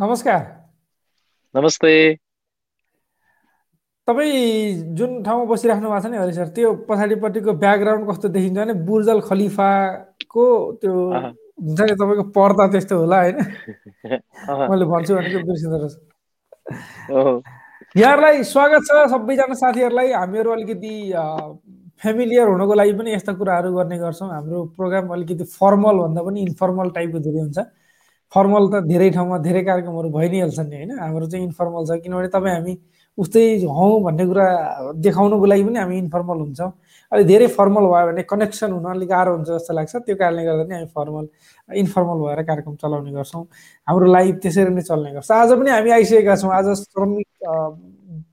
नमस्कार। नमस्ते। तपाईँ जुन ठाउँमा बसिराख्नु भएको छ नि हरि सर त्यो पछाडिपट्टिको ब्याकग्राउन्ड कस्तो देखिन्छ भने बुर्जल खलिफाको त्यो हुन्छ नि तपाईँको पर्दा त्यस्तो होला होइन? मैले भन्छु भनेको बिर्सिँदो रहेछ यहाँहरूलाई स्वागत छ सबैजना साथीहरूलाई। हामीहरू अलिकति फेमिलियर हुनको लागि पनि यस्ता कुराहरू गर्ने गर्छौँ। हाम्रो प्रोग्राम अलिकति फर्मल भन्दा पनि इन्फर्मल टाइपको धेरै हुन्छ। फर्मल त धेरै ठाउँमा धेरै कार्यक्रमहरू भइ नै हाल्छन् नि होइन? हाम्रो चाहिँ इन्फर्मल छ किनभने तपाईँ हामी उस्तै हौँ भन्ने कुरा देखाउनुको लागि पनि हामी इन्फर्मल हुन्छौँ। अलिक धेरै फर्मल भयो भने कनेक्सन हुन अलिक गाह्रो हुन्छ जस्तो लाग्छ। त्यो कारणले गर्दा पनि हामी फर्मल इन्फर्मल भएर कार्यक्रम चलाउने गर्छौँ। हाम्रो लाइफ त्यसरी नै चल्ने गर्छ। आज पनि हामी आइसकेका छौँ। आज श्रमिक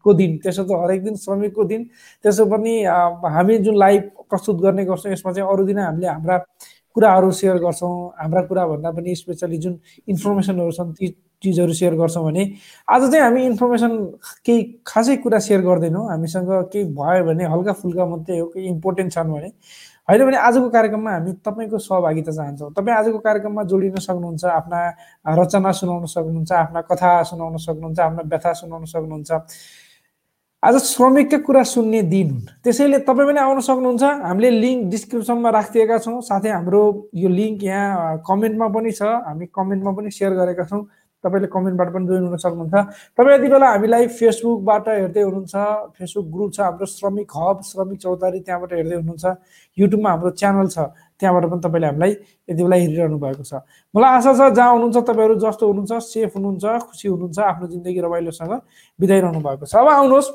को दिन? त्यसो त हरेक दिन श्रमिकको दिन। त्यसो पनि हामी जुन लाइभ प्रस्तुत गर्ने गर्छौँ यसमा चाहिँ अरू दिन हामीले हाम्रा कुराहरू सेयर गर्छौँ हाम्रा कुराभन्दा पनि स्पेसली जुन इन्फर्मेसनहरू छन् ती चिजहरू सेयर गर्छौँ भने आज चाहिँ हामी इन्फर्मेसन केही खासै कुरा सेयर गर्दैनौँ। हामीसँग केही भयो भने हल्का फुल्का मात्रै हो केही इम्पोर्टेन्ट छन् भने। होइन भने आजको कार्यक्रममा हामी तपाईँको सहभागिता चाहन्छौँ। तपाईँ आजको कार्यक्रममा जोडिन सक्नुहुन्छ आफ्ना रचना सुनाउन सक्नुहुन्छ आफ्ना कथा सुनाउन सक्नुहुन्छ आफ्ना व्यथा सुनाउन सक्नुहुन्छ। आज श्रमिकका कुरा सुन्ने दिन हुन्। त्यसैले तपाईँ पनि आउन सक्नुहुन्छ। हामीले लिङ्क डिस्क्रिप्सनमा राखिदिएका छौँ। साथै हाम्रो यो लिङ्क यहाँ कमेन्टमा पनि छ। हामी कमेन्टमा पनि सेयर गरेका छौँ। तपाईँले कमेन्टबाट पनि जोइन हुन सक्नुहुन्छ। तपाईँ यति बेला हामीलाई फेसबुकबाट हेर्दै हुनुहुन्छ फेसबुक ग्रुप छ हाम्रो श्रमिक हब श्रमिक चौतारी त्यहाँबाट हेर्दै हुनुहुन्छ युट्युबमा हाम्रो च्यानल छ त्यहाँबाट पनि तपाईँले हामीलाई यति बेला हेरिरहनु भएको छ। मलाई आशा छ जहाँ हुनुहुन्छ तपाईँहरू जस्तो हुनुहुन्छ सेफ हुनुहुन्छ खुसी हुनुहुन्छ आफ्नो जिन्दगी रमाइलोसँग बिताइरहनु भएको छ। अब आउनुहोस्।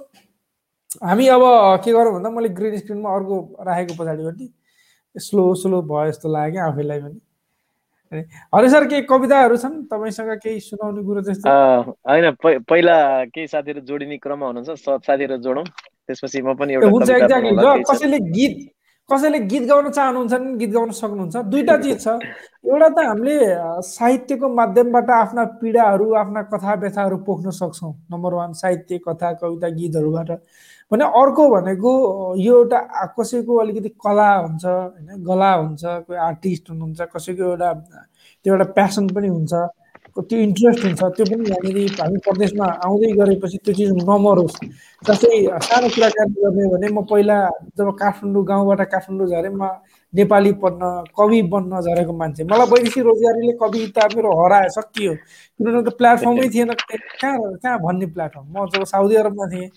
हामी अब के गरौँ भन्दा मैले ग्रिन स्क्रिनमा अर्को राखेको पछाडिपट्टि स्लो स्लो भयो जस्तो लाग्यो आफैलाई पनि। हरि सर केही कविताहरू छन्? तपाईँसँग केही सुनाउने कुरो जस्तो होइन पहिला केही साथीहरू जोडिने क्रममा हुनुहुन्छ। साथीहरू जोडौँ। त्यसपछि म पनि एक्ज्याक्टली कसैले गीत कसैले गीत गाउन चाहनुहुन्छ भने गीत गाउन सक्नुहुन्छ। दुईवटा चिज छ। एउटा त हामीले साहित्यको माध्यमबाट आफ्ना पीडाहरू आफ्ना कथा व्यथाहरू पोख्न सक्छौँ। नम्बर वान साहित्य कथा कविता गीतहरूबाट। भने अर्को भनेको यो एउटा कसैको अलिकति कला हुन्छ होइन? गला हुन्छ कोही आर्टिस्ट हुनुहुन्छ कसैको एउटा त्यो एउटा प्यासन पनि हुन्छ त्यो इन्ट्रेस्ट हुन्छ त्यो पनि यहाँनिर हामी प्रदेशमा आउँदै गरेपछि त्यो चिज नमरोस्। जस्तै सानो कुराकानी गर्ने भने म पहिला जब काठमाडौँ गाउँबाट काठमाडौँ झरेँ म नेपाली पढ्न कवि बन्न झरेको मान्छे। मलाई वैदेशिक रोजगारीले कविता मेरो हरायो सकियो। किनभने त प्लेटफर्मै थिएन कहाँ कहाँ भन्ने प्लेटफर्म? म जब साउदी अरबमा थिएँ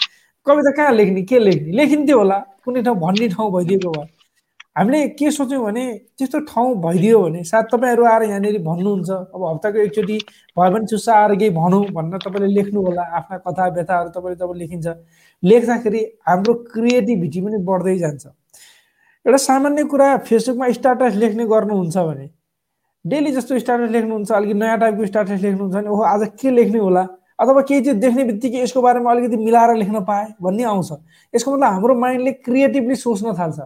कविता कहाँ लेख्ने के लेख्ने? लेखिन्थ्यो होला। कुनै ठाउँ भन्ने ठाउँ भइदिएको भए। हामीले के सोच्यौँ भने त्यस्तो ठाउँ भइदियो भने सायद तपाईँहरू आएर यहाँनिर भन्नुहुन्छ। अब हप्ताको एकचोटि भयो भने चुस्सा आएर केही भनौँ भनेर तपाईँले लेख्नु होला आफ्ना कथा व्यथाहरू तपाईँले जब लेखिन्छ। लेख्दाखेरि हाम्रो क्रिएटिभिटी पनि बढ्दै जान्छ। एउटा सामान्य कुरा फेसबुकमा स्टाटस लेख्ने गर्नुहुन्छ भने डेली जस्तो स्टाटस लेख्नुहुन्छ अलिकति नयाँ टाइपको स्टाटस लेख्नुहुन्छ भने ओहो आज के लेख्ने होला? अथवा केही चिज देख्ने बित्तिकै यसको बारेमा अलिकति मिलाएर लेख्न पाएँ भन्ने आउँछ। यसको मतलब हाम्रो माइन्डले क्रिएटिभली सोच्न थाल्छ।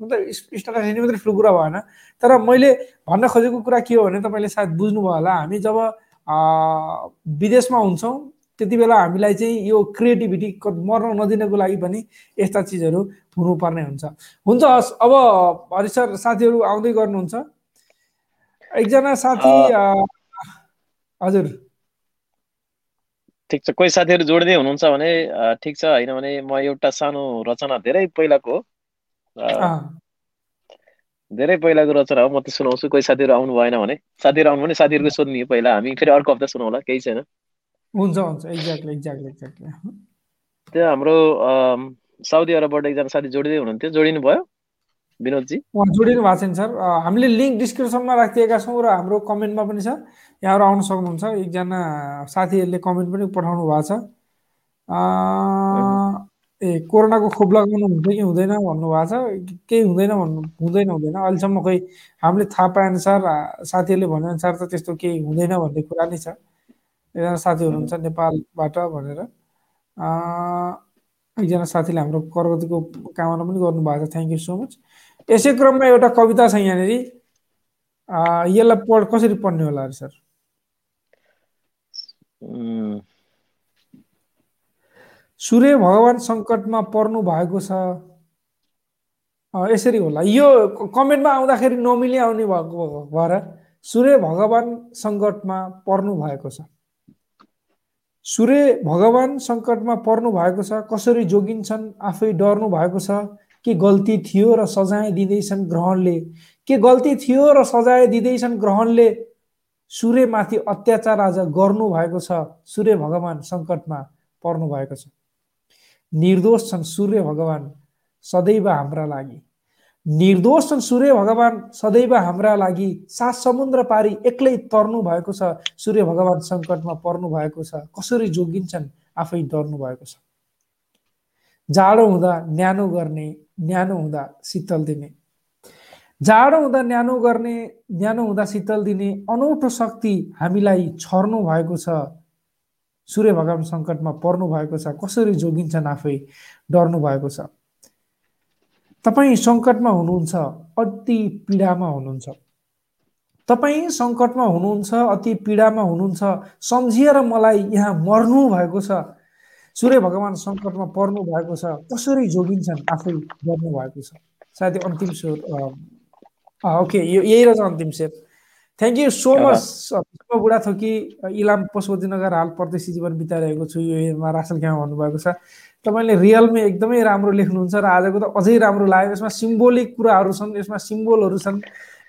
मतलब स्टार्ट हेर्ने मात्रै ठुलो कुरा भएन। तर मैले भन्न खोजेको कुरा के हो भने तपाईँले सायद बुझ्नुभयो होला हामी जब विदेशमा हुन्छौँ त्यति बेला हामीलाई चाहिँ यो क्रिएटिभिटी मर्न नदिनको लागि पनि यस्ता चिजहरू हुनुपर्ने हुन्छ। हुन्छ हस् अब हरि सर साथीहरू आउँदै गर्नुहुन्छ। एकजना साथी हजुर। ठिक छ कोही साथीहरू जोड्दै हुनुहुन्छ भने ठिक छ होइन भने म एउटा सानो रचना धेरै पहिलाको धेरै पहिलाको रचना हो म त सुनाउँछु कोही साथीहरू आउनु भएन भने साथीहरू आउनु भने साथीहरूको सोध्ने पहिला हामी फेरि अर्को हप्ता सुनाउला केही छैन हुन्छ हुन्छ एक्ज्याक्टली एक्ज्याक्टली एक्ज्याक्टली त्यो हाम्रो साउदी अरबबाट एकजना साथी जोडिँदै हुनुहुन्थ्यो जोडिनु भयो विनोदजी जोडिनु भएको छैन सर हामीले लिङ्क डिस्क्रिप्सनमा राखिदिएका छौँ र हाम्रो कमेन्टमा पनि छ यहाँहरू आउन सक्नुहुन्छ एकजना साथीहरूले कमेन्ट पनि पठाउनु भएको छ ए कोरोनाको खोप लगाउनु हुन्छ कि हुँदैन भन्नुभएको छ। केही हुँदैन भन्नु हुँदैन हुँदैन। अहिलेसम्म खोइ हामीले थाहा पाएअनुसार साथीहरूले भनेअनुसार त त्यस्तो केही हुँदैन भन्ने कुरा नै छ। एकजना साथी हुनुहुन्छ नेपालबाट भनेर। एकजना साथीले हाम्रो प्रगतिको कामना पनि गर्नुभएको छ। थ्याङ्क यू सो मच यसै क्रममा एउटा कविता छ यहाँनिर। यसलाई पढ कसरी पढ्ने होला सर? सूर्य भगवान् सङ्कटमा पर्नु भएको छ। यसरी होला। यो कमेन्टमा आउँदाखेरि नमिली आउने भएको भएर सूर्य भगवान् सङ्कटमा पर्नु भएको छ। सूर्य भगवान सङ्कटमा पर्नु भएको छ कसरी जोगिन्छन् आफै डर्नु भएको छ के गल्ती थियो र सजाय दिँदैछन् ग्रहणले? के गल्ती थियो र सजाय दिँदैछन् ग्रहणले? सूर्यमाथि अत्याचार आज गर्नु भएको छ। सूर्य भगवान सङ्कटमा पर्नु भएको छ। निर्दोष छन् सूर्य भगवान सदैव हाम्रा लागि। निर्दोष छन् सूर्य भगवान सदैव हाम्रा लागि सात समुद्र पारी एक्लै तर्नु भएको छ। सूर्य भगवान सङ्कटमा पर्नु भएको छ। कसरी जोगिन्छन्? आफै डर्नु भएको छ। जाडो हुँदा न्यानो गर्ने न्यानो हुँदा शीतल दिने। जाडो हुँदा न्यानो गर्ने न्यानो हुँदा शीतल दिने अनौठो शक्ति हामीलाई छर्नु भएको छ। सूर्य भगवान सङ्कटमा पर्नु भएको छ कसरी जोगिन्छन् आफै डर्नु भएको छ? तपाईँ सङ्कटमा हुनुहुन्छ अति पीडामा हुनुहुन्छ। तपाईँ सङ्कटमा हुनुहुन्छ अति पीडामा हुनुहुन्छ सम्झिएर मलाई यहाँ मर्नु भएको छ। सूर्य भगवान् सङ्कटमा पर्नु भएको छ कसरी जोगिन्छन् आफै गर्नु भएको छ? सायद अन्तिम स्वर ओके यो यही रहेछ अन्तिम सेप thank you so much Budha Thoki Ilam Pashupati नगर हाल परदेशी जीवन बिताइरहेको छु। यो रासल क्यामा भन्नुभएको छ। तपाईँले रियलमै एकदमै राम्रो लेख्नुहुन्छ र आजको त अझै राम्रो लाग्यो। यसमा सिम्बोलिक कुराहरू छन् यसमा सिम्बोलहरू छन्।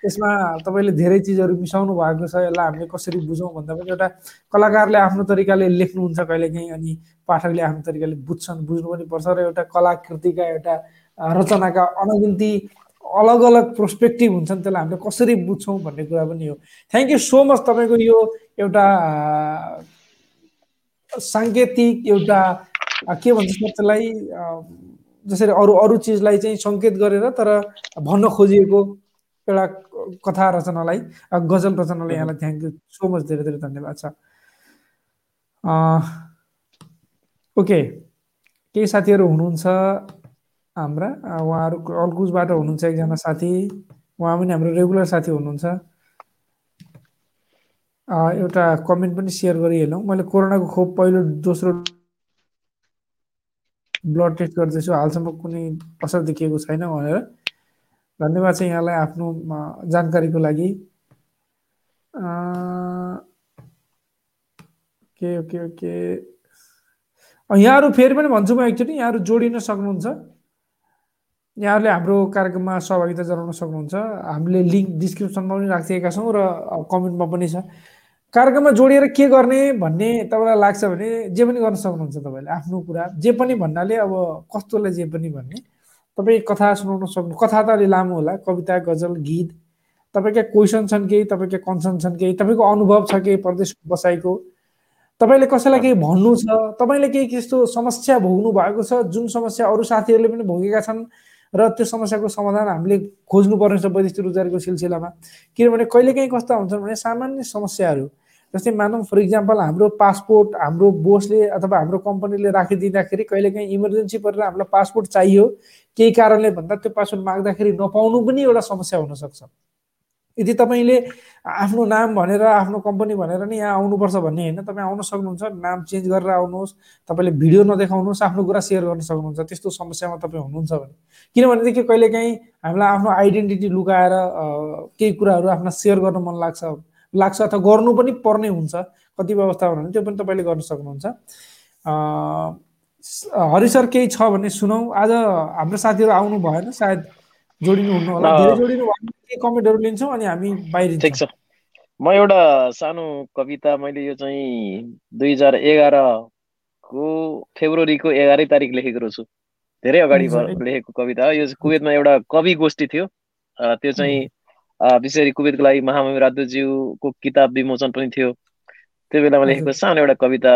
यसमा तपाईँले धेरै चिजहरू मिसाउनु भएको छ। यसलाई हामीले कसरी बुझौँ भन्दा पनि एउटा कलाकारले आफ्नो तरिकाले लेख्नुहुन्छ कहिलेकाहीँ अनि पाठकले आफ्नो तरिकाले बुझ्छन् बुझ्नु पनि पर्छ। र एउटा कलाकृतिका एउटा रचनाका अनगिन्ती अलग अलग प्रोस्पेक्टिभ हुन्छन् त्यसलाई हामीले कसरी बुझ्छौँ भन्ने कुरा पनि हो। थ्याङ्क यू सो मच तपाईँको यो एउटा साङ्केतिक एउटा के भन्छ त्यसलाई जसरी अरू अरू चिजलाई चाहिँ सङ्केत गरेर तर भन्न खोजिएको एउटा कथा रचनालाई गजल रचनालाई यहाँलाई थ्याङ्क यू सो मच धेरै धेरै धन्यवाद छ। ओके केही साथीहरू हुनुहुन्छ? हाम्रा उहाँहरू अल्कुजबाट हुनुहुन्छ एकजना साथी। उहाँ पनि हाम्रो रेगुलर साथी हुनुहुन्छ। एउटा कमेन्ट पनि सेयर गरिहालौँ। मैले कोरोनाको खोप पहिलो दोस्रो ब्लड टेस्ट गर्दैछु। हालसम्म कुनै असर देखिएको छैन भनेर। धन्यवाद छ यहाँलाई आफ्नो जानकारीको लागि। ओके ओके ओके यहाँहरू फेरि पनि भन्छु म एकचोटि। यहाँहरू जोडिन सक्नुहुन्छ। यहाँहरूले हाम्रो कार्यक्रममा सहभागिता जनाउन सक्नुहुन्छ। हामीले लिङ्क डिस्क्रिप्सनमा पनि राखिदिएका छौँ र कमेन्टमा पनि छ। कार्यक्रममा जोडिएर के गर्ने भन्ने तपाईँलाई लाग्छ भने जे पनि गर्न सक्नुहुन्छ तपाईँले आफ्नो कुरा जे पनि भन्नाले अब कस्तोलाई जे पनि भन्ने। तपाईँ कथा सुनाउन सक्नु कथा त अलि लामो होला कविता गजल गीत। तपाईँका क्वेसन छन् केही तपाईँका कन्सर्न छन् केही तपाईँको अनुभव छ केही प्रदेश बसाइको। तपाईँले कसैलाई केही भन्नु छ तपाईँले केही त्यस्तो समस्या भोग्नु भएको छ जुन समस्या अरू साथीहरूले पनि भोगेका छन् र त्यो समस्याको समाधान हामीले खोज्नुपर्ने छ वैदेशिक रोजगारीको सिलसिलामा। किनभने कहिलेकाहीँ कस्ता हुन्छन् भने सामान्य समस्याहरू जस्तै मानौँ फर इक्जाम्पल हाम्रो पासपोर्ट हाम्रो बोसले अथवा हाम्रो कम्पनीले राखिदिँदाखेरि कहिलेकाहीँ इमर्जेन्सी परेर हामीलाई पासपोर्ट चाहियो। केही कारणले भन्दा त्यो पासपोर्ट माग्दाखेरि नपाउनु पनि एउटा समस्या हुनसक्छ। यदि तपाईँले आफ्नो नाम भनेर आफ्नो कम्पनी भनेर नि यहाँ आउनुपर्छ भन्ने होइन तपाईँ आउन सक्नुहुन्छ। नाम चेन्ज गरेर आउनुहोस् तपाईँले भिडियो नदेखाउनुहोस् आफ्नो कुरा सेयर गर्न सक्नुहुन्छ। त्यस्तो समस्यामा तपाईँ हुनुहुन्छ भने। किनभनेदेखि कहिलेकाहीँ हामीलाई आफ्नो आइडेन्टिटी लुकाएर केही कुराहरू आफ्ना सेयर गर्न मन लाग्छ लाग्छ अथवा गर्नु पनि पर्ने हुन्छ। कति व्यवस्था भने त्यो पनि तपाईँले गर्न सक्नुहुन्छ। हरि सर केही छ भने सुनौ। आज हाम्रो साथीहरू आउनु भएन सायद जोडिनु हुनु होला। धेरै जोडिनु केही कमेन्टहरू लिन्छौँ अनि हामी बाहिर ठिक छ। म एउटा सानो कविता मैले यो चाहिँ दुई हजार एघारको फेब्रुअरीको एघारै तारिक लेखेको छु धेरै अगाडि लेखेको कविता हो। यो कुवेतमा एउटा कवि गोष्ठी थियो। त्यो चाहिँ विशेष गरी कुवेतको लागि महामहिम राजदूतज्यूको किताब विमोचन पनि थियो। त्यो बेलामा लेखेको सानो एउटा कविता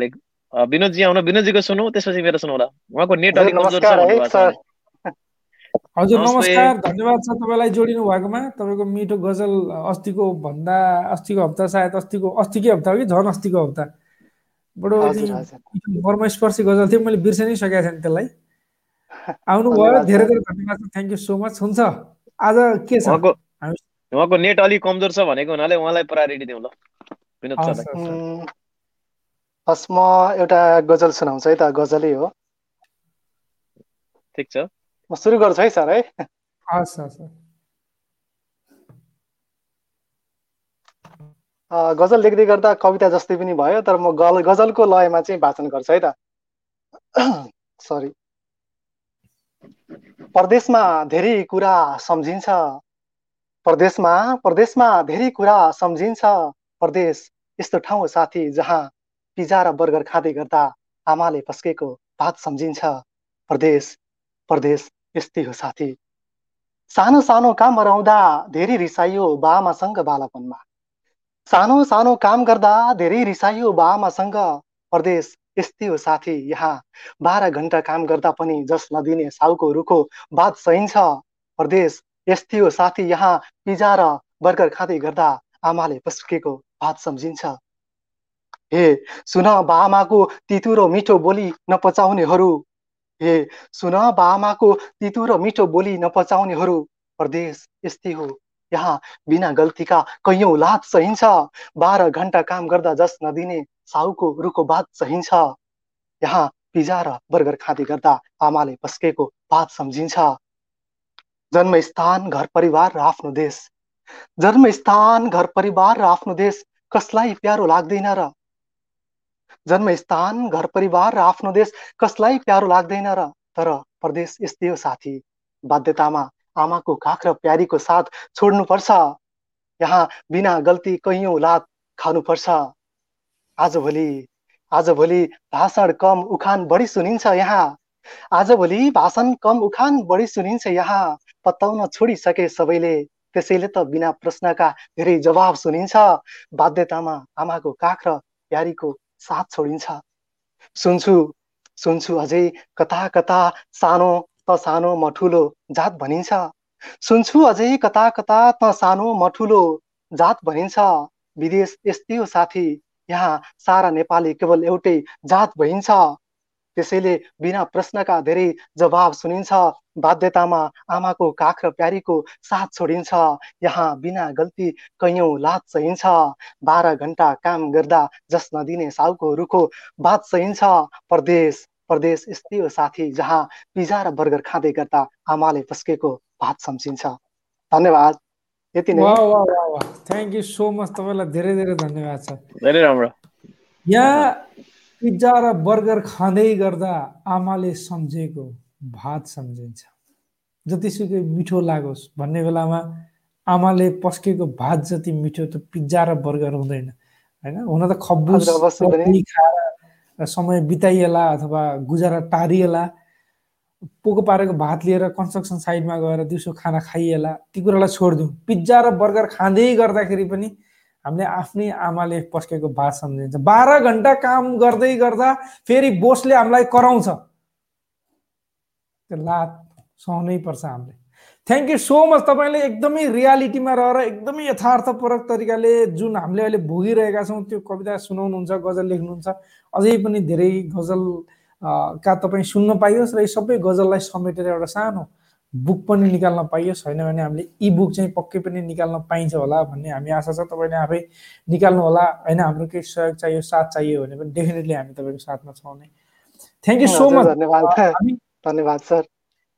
लेख विनोदजी आउनु विनोदजीको सुनौ त्यसपछि मेरो सुनौला। उहाँको नेट अलिक कमजोर छ हजुर नमस्कार धन्यवाद छ तपाईँलाई जोडिनु भएकोमा। तपाईँको मिठो गजल अस्तिको भन्दा अस्तिको हप्ता सायद अस्तिको अस्तिकै हप्ता हो कि झन् अस्तिको हप्ता। बडो मर्मस्पर्शी गजल थियो मैले बिर्सनै सकेको छैन त्यसलाई। आउनुभयो धेरै धेरै धन्यवाद छ थ्याङ्क यू सो मच हुन्छ आज के छ? उहाँको नेट अलिक कमजोर छ भनेको हुनाले उहाँलाई प्रायोरिटी दिउँ ल। विनोद हस् म एउटा गजल सुनाउँछु है त गजलै हो। ठिक छ। म सुरु गर्छु है सर है हस् हस् गजल लेख्दै गर्दा कविता जस्तै पनि भयो तर म गल गजलको लयमा चाहिँ वाचन गर्छु है त सरी परदेशमा धेरै कुरा सम्झिन्छ परदेशमा परदेशमा धेरै कुरा सम्झिन्छ परदेश यस्तो ठाउँ साथी जहाँ पिजा र बर्गर खाँदै गर्दा आमाले पस्केको भात सम्झिन्छ परदेश परदेश यस्तै हो साथी। सानो सानो काम हराउँदा धेरै रिसाइयो बाआमासँग बालापनमा। सानो सानो काम गर्दा धेरै रिसाइयो बाआमासँग परदेश। यस्तै हो साथी यहाँ बाह्र घन्टा काम गर्दा पनि जस नदिने साउको रुखो बात सहिन्छ परदेश। यस्तै हो साथी यहाँ पिजा र बर्गर खाँदै गर्दा आमाले पस्केको भात सम्झिन्छ। हे सुन बाआमाको तितु र मिठो बोली नपचाउनेहरू। हे सुन बाआमाको तितु र मिठो बोली नपचाउनेहरू परदेश यस्तै हो। यहाँ बिना गल्तीका कैयौँ लात सहिन्छ। बाह्र घन्टा काम गर्दा जस नदिने साउको रुखो बात सहिन्छ। यहाँ पिजा र बर्गर खाँदै गर्दा आमाले पस्केको बात सम्झिन्छ। जन्मस्थान घर परिवार र आफ्नो देश। जन्मस्थान घर परिवार र आफ्नो देश कसलाई प्यारो लाग्दैन र जन्मस्थान घर परिवार र आफ्नो देश कसलाई प्यारो लाग्दैन र? तर परदेश यस्तै हो साथी। बाध्यतामा आमाको काख र प्यारीको साथ छोड्नुपर्छ। यहाँ बिना गल्ती कैयौँ लात खानुपर्छ। आजभोलि आजभोलि भाषण कम उखान बढी सुनिन्छ यहाँ। आजभोलि भाषण कम उखान बढी सुनिन्छ यहाँ। पत्ताउन छोडिसके सबैले त्यसैले त बिना प्रश्नका धेरै जवाब सुनिन्छ। बाध्यतामा आमाको काख र प्यारीको साथ छोडिन्छ। सुन्छु सुन्छु अझै कता कता सानो त सानो म ठुलो जात भनिन्छ। सुन्छु अझै कता कता त सानो म ठुलो जात भनिन्छ। विदेश यस्तै हो साथी यहाँ सारा नेपाली केवल एउटै जात भइन्छ। त्यसैले बिना प्रश्नका धेरै जवाब सुनिन्छ बाध्यतामा आमाको काख र प्यारीको साथ छोडिन्छ यहाँ बिना गल्ती कैयौँ लात सहिन्छ बाह्र घन्टा काम गर्दा जस नदिने साउको रुखो बात सहिन्छ परदेश परदेश यस्तै हो साथी जहाँ पिजा र बर्गर खाँदै गर्दा आमाले पस्केको भात सम्झिन्छ। धन्यवाद। यति नै। थ्याङ्क यू सो मच तपाईँलाई धेरै धेरै धन्यवाद छ धेरै राम्रो। यहाँ पिज्जा र बर्गर खाँदै गर्दा आमाले सम्झेको भात सम्झिन्छ। जतिसुकै मिठो लागोस् भन्ने बेलामा आमाले पस्केको भात जति मिठो त पिज्जा र बर्गर हुँदैन होइन? हुन त खब्बुस खाएर समय बिताइएला अथवा गुजारा टारिएला पोको पारेको भात लिएर कन्स्ट्रक्सन साइडमा गएर दिउँसो खाना खाइएला ती कुरालाई छोडिदिउँ। पिज्जा र बर्गर खाँदै गर्दाखेरि पनि हामीले आफ्नै आमाले पस्केको भात सम्झिन्छ। बाह्र घन्टा काम गर्दै गर्दा फेरि बोसले हामीलाई कराउँछ। त्यो लात सहनै पर्छ हामीले। थ्याङ्क यू सो मच तपाईँले एकदमै रियालिटीमा रहेर एकदमै यथार्थपूर्वक तरिकाले जुन हामीले अहिले भोगिरहेका छौँ त्यो कविता सुनाउनुहुन्छ गजल लेख्नुहुन्छ अझै पनि धेरै गजल का तपाईँ सुन्न पाइयोस् र यी सबै गजललाई समेटेर एउटा सानो बुक पनि निकाल्न पाइयोस् छैन भने हामीले इ बुक चाहिँ पक्कै पनि निकाल्न पाइन्छ होला भन्ने हामी आशा छ। तपाईँले आफै निकाल्नु होला होइन हाम्रो केही सहयोग चाहियो साथ चाहियो भने पनि डेफिनेटली हामी तपाईँको साथमा छौँ नै। थ्याङ्क यू सो मच धन्यवाद। सर।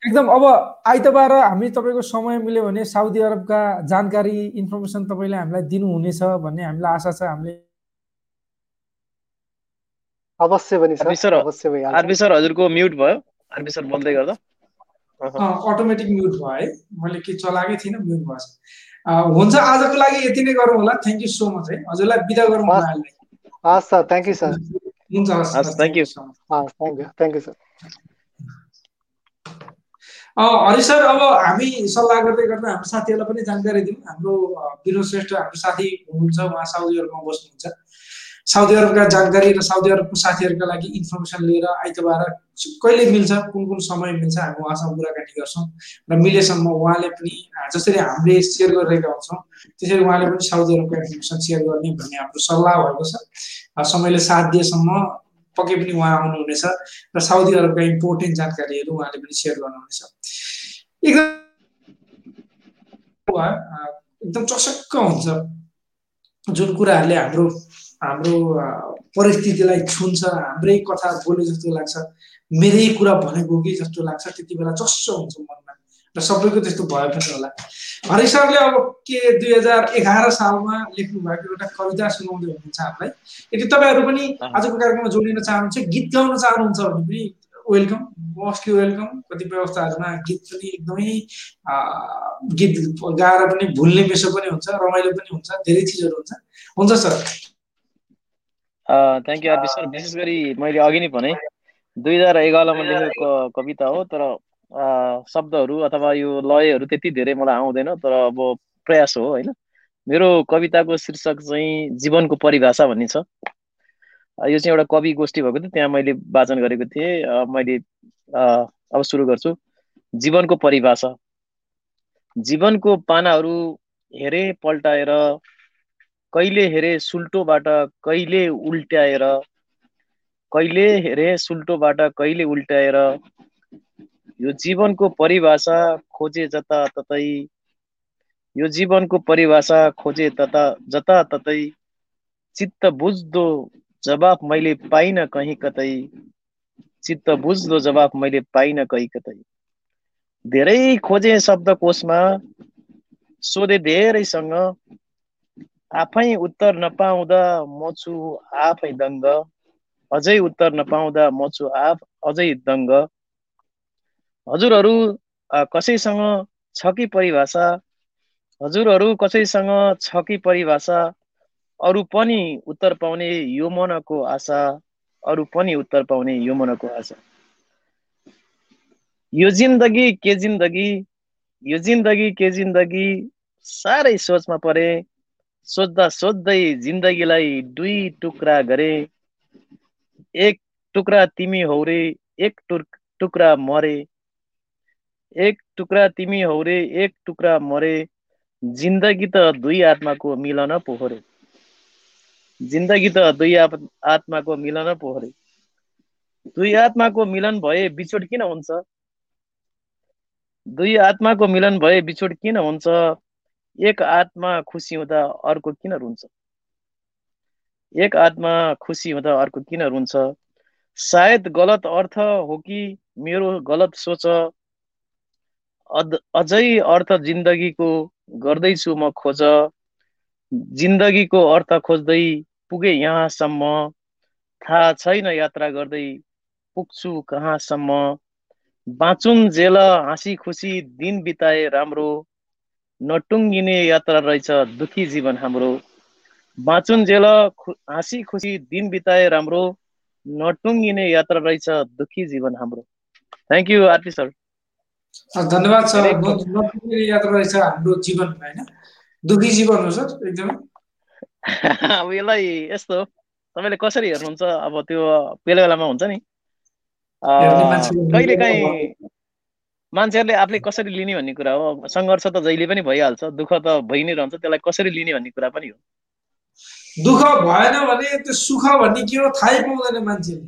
एकदम अब आइतबार हामी तपाईँको समय मिल्यो भने साउदी अरबका जानकारी इन्फर्मेसन तपाईँले हामीलाई दिनुहुनेछ भन्ने हामीलाई आशा छ। हामीले अवश्य पनि सर। अवश्य भइहाल्छ आरबी सर हजुरको म्युट भयो। आरबी सर बोल्दै गर्दा। अटोमेटिक म्युट भयो है। मैले के चलाएकै थिइनँ म्युट भएछ हुन्छ आजको लागि यति नै गरौँ होला। थ्याङ्क यू सो मच है। हजुरलाई बिदा गरौँ हस्। सर। Thank you sir. हुन्छ हस् thank you thank you sir Hari sir अब हामी सल्लाह गर्दै गर्दा हाम्रो साथीहरूलाई पनि जानकारी दिउँ। हाम्रो विरोध श्रेष्ठ हाम्रो साथी हुनुहुन्छ उहाँ साउदी अरबमा बस्नुहुन्छ। साउदी अरबका जानकारी र साउदी अरबको साथीहरूका लागि इन्फर्मेसन लिएर आइतबार कहिले मिल्छ कुन कुन समय मिल्छ हामी उहाँसँग कुराकानी गर्छौँ। र मिलेसम्म उहाँले पनि जसरी हामीले सेयर गरिरहेका हुन्छौँ त्यसरी उहाँले पनि साउदी अरबका इन्फर्मेसन सेयर गर्ने भन्ने हाम्रो सल्लाह भएको छ। समयले साथ दिएसम्म पक्कै पनि उहाँ आउनुहुनेछ र साउदी अरबका इम्पोर्टेन्ट जानकारीहरू उहाँले पनि सेयर गर्नुहुनेछ। एकदम एकदम चसक्क हुन्छ जुन कुराहरूले हाम्रो हाम्रो परिस्थितिलाई छुन्छ हाम्रै कथा बोले जस्तो लाग्छ। मेरै कुरा भनेको कि जस्तो लाग्छ त्यति बेला चस्सो हुन्छ मनमा। र सबैको त्यस्तो भयो पनि होला। हरि सरले अब के दुई हजार एघार सालमा लेख्नु भएको एउटा कविता सुनाउँदै हुनुहुन्छ हामीलाई। यदि तपाईँहरू पनि आजको कार्यक्रममा जोडिन चाहनुहुन्छ गीत गाउन चाहनुहुन्छ भने पनि वेलकम मोस्टली वेलकम कतिपय अवस्थाहरूमा गीत पनि एकदमै गीत गाएर पनि भुल्ने मेसो पनि हुन्छ रमाइलो पनि हुन्छ धेरै चिजहरू हुन्छ। हुन्छ sir. Thank you RP sir विशेष गरी मैले अघि नै भने दुई हजार एघारमा लेखेको कविता हो तर शब्दहरू अथवा यो लयहरू त्यति धेरै मलाई आउँदैन तर अब प्रयास हो होइन। मेरो कविताको शीर्षक चाहिँ जीवनको परिभाषा भन्ने छ। यो चाहिँ एउटा कवि गोष्ठी भएको थियो त्यहाँ मैले वाचन गरेको थिएँ। मैले अब सुरु गर्छु। जीवनको परिभाषा। जीवनको पानाहरू हेरे पल्टाएर कहिले हेरे सुल्टोबाट कहिले उल्ट्याएर कहिले हेरे सुल्टोबाट कहिले उल्ट्याएर यो जीवनको परिभाषा खोजे जताततै यो जीवनको परिभाषा खोजे तता जताततै चित्त बुझ्दो जवाफ मैले पाइन कहीँ कतै चित्त बुझ्दो जवाफ मैले पाइन कहीँ कतै। धेरै खोजे शब्दकोशमा सोधे धेरैसँग आफै उत्तर नपाउँदा म छु आफै दङ्ग। अझै उत्तर नपाउँदा म छु आफ अझै दङ्ग। हजुरहरू कसैसँग छ कि परिभाषा? हजुरहरू कसैसँग छ कि परिभाषा? अरू पनि उत्तर पाउने यो मनको आशा। अरू पनि उत्तर पाउने यो मनको आशा। यो जिन्दगी के जिन्दगी? यो जिन्दगी के जिन्दगी? साह्रै सोचमा परे। सोच्दा सोच्दै जिन्दगीलाई दुई टुक्रा गरे एक टुक्रा तिमी हौ रे एक टुक्रा मरे एक टुक्रा तिमी हौ रे एक टुक्रा मरे जिन्दगी त दुई आत्माको मिलन पोखरे जिन्दगी त दुई आत्माको मिलन पोखरे दुई आत्माको मिलन भए बिछोड किन हुन्छ? दुई आत्माको मिलन भए बिछोड किन हुन्छ? एक आत्मा खुसी हुँदा अर्को किन रुन्छ एक आत्मा खुसी हुँदा अर्को किन रुन्छ सायद गलत अर्थ हो कि मेरो गलत सोच अझै अर्थ जिन्दगीको गर्दैछु म खोज जिन्दगीको अर्थ खोज्दै पुगे यहाँसम्म थाहा छैन यात्रा गर्दै पुग्छु कहाँसम्म बाँचुन् जेल हाँसी खुसी दिन बिताए राम्रो नटुङ्गिने यात्रा रहेछ दुखी जीवन हाम्रो। बाँचुन् जेल हाँसी खुसी दिन बिताए राम्रो। नटुङ्गिने यात्रा रहेछ दुखी जीवन हाम्रो। थ्याङ्क यू आरपी सर धन्यवाद सर। यात्रा रहेछ हाम्रो जीवन होइन? दुखी जीवन हो सर एकदमै। अब यसलाई यस्तो तपाईँले कसरी हेर्नुहुन्छ? अब त्यो बेला बेलामा हुन्छ नि। कहिले काहीँ मान्छेहरूले आफूले कसरी लिने भन्ने कुरा हो? सङ्घर्ष त जहिले पनि भइहाल्छ दुःख त भइ नै रहन्छ त्यसलाई कसरी लिने भन्ने कुरा पनि हो। दुःख भएन भने त्यो सुख भन्ने के हो? थाहै पाउँदैन मान्छेले।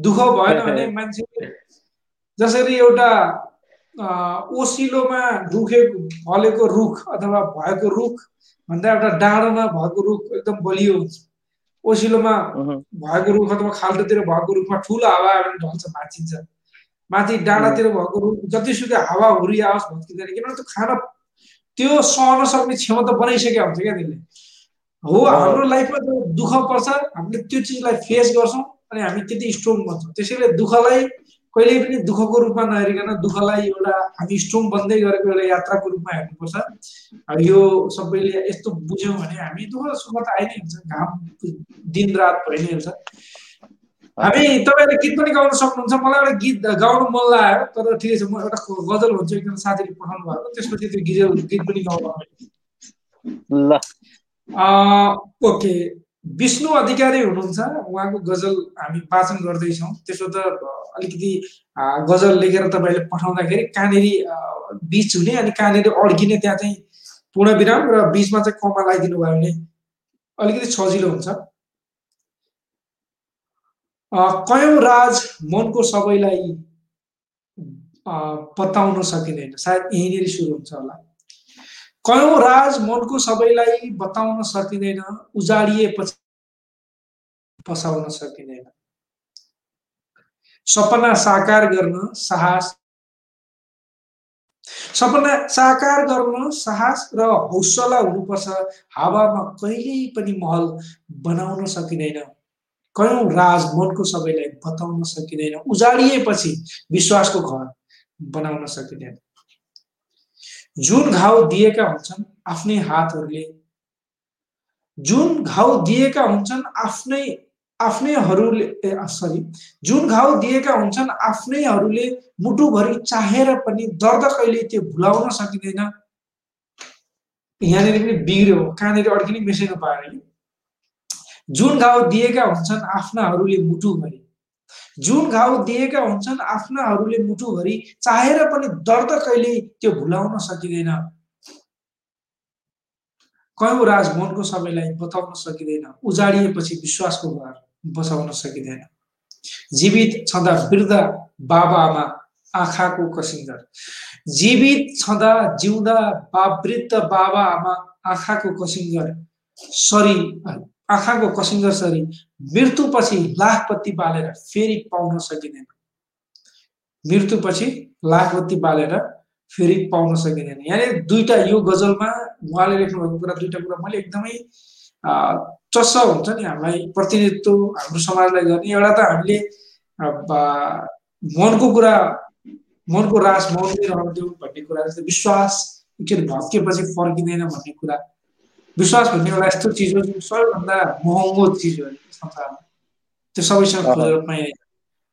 दुःख भएन भने मान्छे जसरी एउटा ओसिलोमा रुखेको फलेको रुख अथवा भएको रुख भन्दा एउटा डाँडोमा भएको रुख एकदम बलियो हुन्छ। ओसिलोमा भएको रुख अथवा खाल्टोतिर भएको रुखमा ठुलो हावा आयो भने ढल्छ भाँचिन्छ। माथि डाँडातिर भएको रुख जतिसुकै हावा हुरी आओस् भत्किँदैन किनभने त्यो खान त्यो सहन सक्ने क्षमता बनाइसकेको हुन्छ क्या त्यसले हो हाम्रो लाइफमा दुःख पर्छ हामीले त्यो चिजलाई फेस गर्छौँ अनि हामी त्यति स्ट्रङ बन्छौँ। त्यसैले दुःखलाई कहिले पनि दुःखको रूपमा नहेरिकन दुःखलाई एउटा हामी स्ट्रङ बन्दै गरेको एउटा यात्राको रूपमा हेर्नुपर्छ। यो सबैले यस्तो बुझ्यौँ भने हामी दुःख सुख त आइ नै हुन्छ घाम दिन रात भइ नै हुन्छ। हामी तपाईँहरूले गीत पनि गाउन सक्नुहुन्छ मलाई एउटा गीत गाउनु मन लाग्यो तर ठिकै छ म एउटा गजल भन्छु एकजना साथीले पठाउनु भएको त्यसपछि त्यो गीत गीत पनि गाउनु ल ओके विष्णु अधिकारी हुनुहुन्छ उहाँको गजल हामी वाचन गर्दैछौँ त्यसो त अलिकति गजल लेखेर तपाईँले पठाउँदाखेरि कहाँनिर बिच हुने अनि कहाँनिर अड्किने त्यहाँ चाहिँ पूर्ण विराम र बिचमा चाहिँ कमा लगाइदिनु भयो भने अलिकति सजिलो हुन्छ कयौँ राज मनको सबैलाई बताउन सकिँदैन? सायद यहीँनिर सुरु हुन्छ होला। कयौँ राज मनको सबैलाई बताउन सकिँदैन उजाडिएपछि पसाउन सकिँदैन। सपना साकार गर्न साहस। सपना साकार गर्न साहस र हौसला हुनुपर्छ। हावामा कहिल्यै पनि महल बनाउन सकिँदैन। कयौँ राज मनको सबैलाई बताउन सकिँदैन। उजाडिएपछि विश्वासको घर बनाउन सकिँदैन। जुन घाउ दिएका हुन्छन् आफ्नै हातहरूले जुन घाउ दिएका हुन्छन् आफ्नै आफ्नैहरूले सरी जुन घाउ दिएका हुन्छन् आफ्नैहरूले मुटुभरि चाहेर पनि दर्द कहिले त्यो भुलाउन सकिँदैन। यहाँनिर पनि बिग्रियो। कहाँनिर अड्किने मिसिनु पाएन जुन घाउ दिएका हुन्छन् आफ्नाहरूले मुटुभरि। जुन घाउ दिएका हुन्छन् आफ्नाहरूले मुटुभरि चाहेर पनि दर्द कहिले त्यो भुलाउन सकिँदैन। कयौँ राज मनको सबैलाई बताउन सकिँदैन उजाडिएपछि विश्वासको घर बचाउन सकिँदैन। जीवित छँदा वृद्ध बाबा आमा आँखाको कसिङ्गर। जीवित छँदा जिउँदा बा वृद्ध बाबा आमा आँखाको कसिङ्गर। सरी आँखाको कसिङ्गर सरी मृत्युपछि लाखपत्ती बालेर फेरि पाउन सकिँदैन। मृत्युपछि लाखपत्ती बालेर फेरि पाउन सकिँदैन। यहाँनिर दुईवटा यो गजलमा उहाँले लेख्नुभएको कुरा दुईवटा कुरा मैले एकदमै चस्स हुन्छ नि हामीलाई प्रतिनिधित्व हाम्रो समाजलाई गर्ने। एउटा त हामीले मनको कुरा मनको रास मौनमै रहन्थ्यो भन्ने कुरा जस्तै विश्वास एकचोटि भत्किएपछि फर्किँदैन भन्ने कुरा। विश्वास भन्ने एउटा यस्तो चिज हो जुन सबैभन्दा महँगो चिज हो संसारमा। त्यो सबैसँग खोजेर पाइँदैन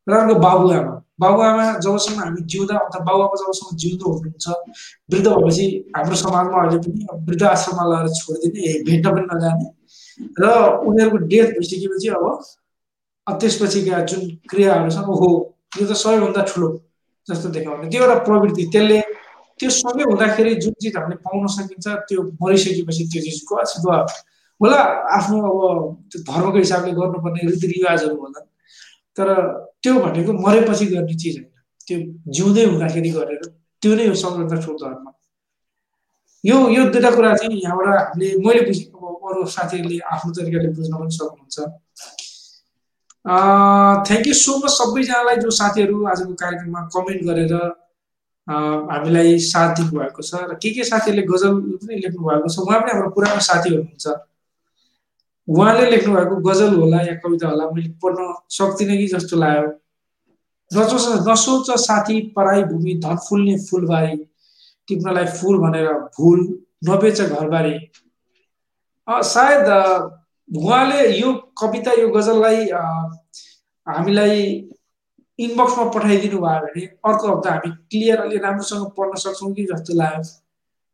र अर्को बाबुआमा। बाबुआमा जबसम्म हामी जिउँदा अथवा बाबुआमा जबसम्म जिउँदो हुनुहुन्छ वृद्ध भएपछि हाम्रो समाजमा अहिले पनि वृद्ध आश्रममा लगाएर छोडिदिने भेट्न पनि नजाने। र उनीहरूको डेथ भइसकेपछि अब त्यसपछिका जुन क्रियाहरू छन् ओहो यो त सबैभन्दा ठुलो जस्तो देखाउने। त्यो एउटा प्रवृत्ति। त्यसले त्यो सँगै हुँदाखेरि जुन चिज हामीले पाउन सकिन्छ त्यो मरिसकेपछि त्यो चिजको अस्तित्व होला आफ्नो अब त्यो धर्मको हिसाबले गर्नुपर्ने रीतिरिवाजहरू होला। तर त्यो भनेको मरेपछि गर्ने चिज होइन। त्यो जिउँदै हुँदाखेरि गरेर त्यो नै हो सबैभन्दा ठुलो धर्म। यो यो दुइटा कुरा चाहिँ यहाँबाट हामीले मैले बुझेको अरू साथीहरूले आफ्नो तरिकाले बुझ्न पनि सक्नुहुन्छ। थ्याङ्क यू सो मच सबैजनालाई जो साथीहरू आजको कार्यक्रममा कमेन्ट गरेर हामीलाई साथ दिनुभएको छ र के के साथीहरूले गजल पनि लेख्नु भएको छ उहाँ पनि हाम्रो पुरानो साथी हुनुहुन्छ। उहाँले लेख्नु भएको गजल होला या कविता होला मैले पढ्न सक्दिनँ कि जस्तो लाग्यो। नसोच नसोच साथी पराई भूमि धन फुल्ने फुलबारी टिप्नलाई फुल भनेर भुल नबेच घरबारी। सायद उहाँले यो कविता यो गजललाई हामीलाई इनबक्समा पठाइदिनु भयो भने अर्को हप्ता हामी क्लियर अलि राम्रोसँग पढ्न सक्छौँ कि जस्तो लाग्यो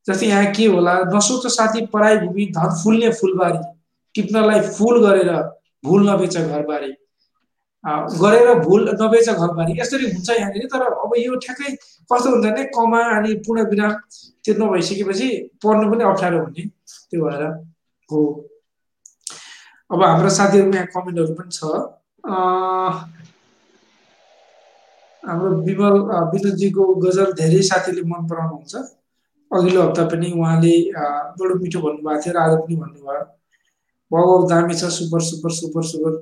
जस्तै यहाँ के होला नसोच साथी पढाइ भूमि धन फुल्ने फुलबारी टिप्नलाई फुल गरेर भुल नबेच घरबारी। गरेर भुल नबेच घरबारी यसरी हुन्छ यहाँनिर तर अब यो ठ्याक्कै कस्तो हुन्छ भने कमा अनि पूर्ण विराम त्यो नभइसकेपछि पढ्नु पनि अप्ठ्यारो हुने त्यो भएर हो। अब हाम्रो साथीहरूमा यहाँ कमेन्टहरू पनि छ। हाम्रो विमल विद्युतजीको गजल धेरै साथीले मन पराउनुहुन्छ। अघिल्लो हप्ता पनि उहाँले बडो मिठो भन्नुभएको थियो र आज पनि भन्नुभयो। बहुत दामी छ सुपर सुपर सुपर सुपर।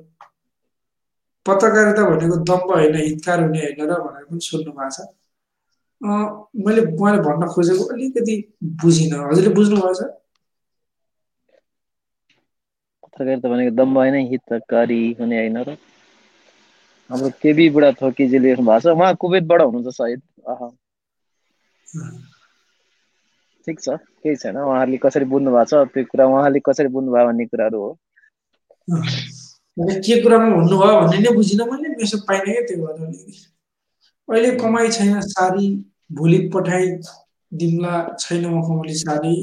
पत्रकारिता भनेको दम्ब होइन हितकार हुने होइन र भनेर पनि सुन्नु भएको छ मैले उहाँले भन्न खोजेको अलिकति बुझिनँ। हजुरले बुझ्नुभएको छ पत्रकारिता भनेको दम्ब होइन हितकारी हुने होइन र हाम्रो केबी बुढा थोकीजी लेख्नु भएको छ। उहाँ कुवेतबाट हुनुहुन्छ सायद। ठिक छ। केही छैन। उहाँहरूले कसरी बुझ्नु भएको छ? त्यो कुरा उहाँले कसरी बुझ्नुभयो भन्ने कुराहरू हो। के कुरामा भन्नुभयो भन्ने नै बुझिनँ मैले। मेसेज पाइनँ क्या त्यो भएर अहिले कमाइ छैन सारी। भोलि पठाइ दिम्ला छैन मखमली सारी।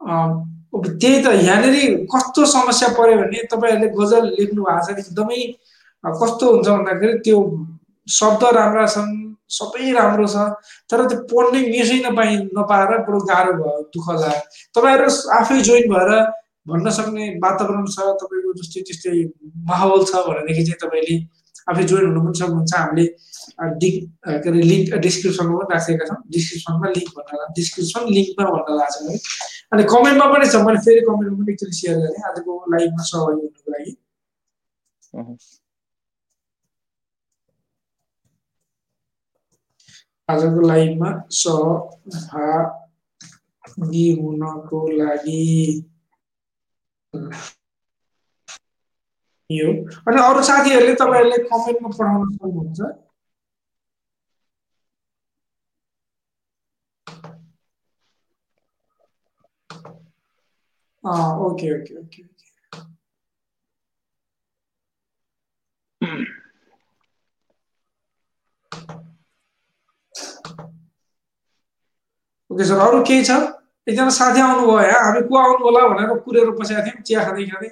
अब त्यही त यहाँनिर कस्तो समस्या पऱ्यो भने तपाईँहरूले गजल लेख्नु भएको छ। एकदमै कस्तो हुन्छ भन्दाखेरि त्यो शब्द राम्रा छन् सबै राम्रो छ तर त्यो पढ्ने मिसै नपाइ नपाएर बरु गाह्रो भयो दुःख लाग्यो। तपाईँहरू आफै जोइन भएर भन्न सक्ने वातावरण छ तपाईँको जस्तै त्यस्तै माहौल छ भनेदेखि चाहिँ तपाईँले आफै जोइन हुनु पनि सक्नुहुन्छ। हामीले डि के अरे लिङ्क डिस्क्रिप्सनमा पनि राखेका छौँ। डिस्क्रिप्सनमा लिङ्क भन्न डिस्क्रिप्सन लिङ्कमा भन्न लाग्छ है अनि कमेन्टमा पनि छ। मैले फेरि कमेन्टमा पनि एकचोटि सेयर गरेँ। आजको लाइभमा सहभागी हुनुको लागि। आजको लाइभमा सहभागी हुनको लागि यो अनि अरू साथीहरूले तपाईँहरूले कमेन्टमा पठाउन सक्नुहुन्छ okay okay okay okay sir अरू केही छ? एकजना साथी आउनुभयो है हामी को आउनु होला भनेर कुरेर बसेका थियौँ चिया खाँदै खाँदै।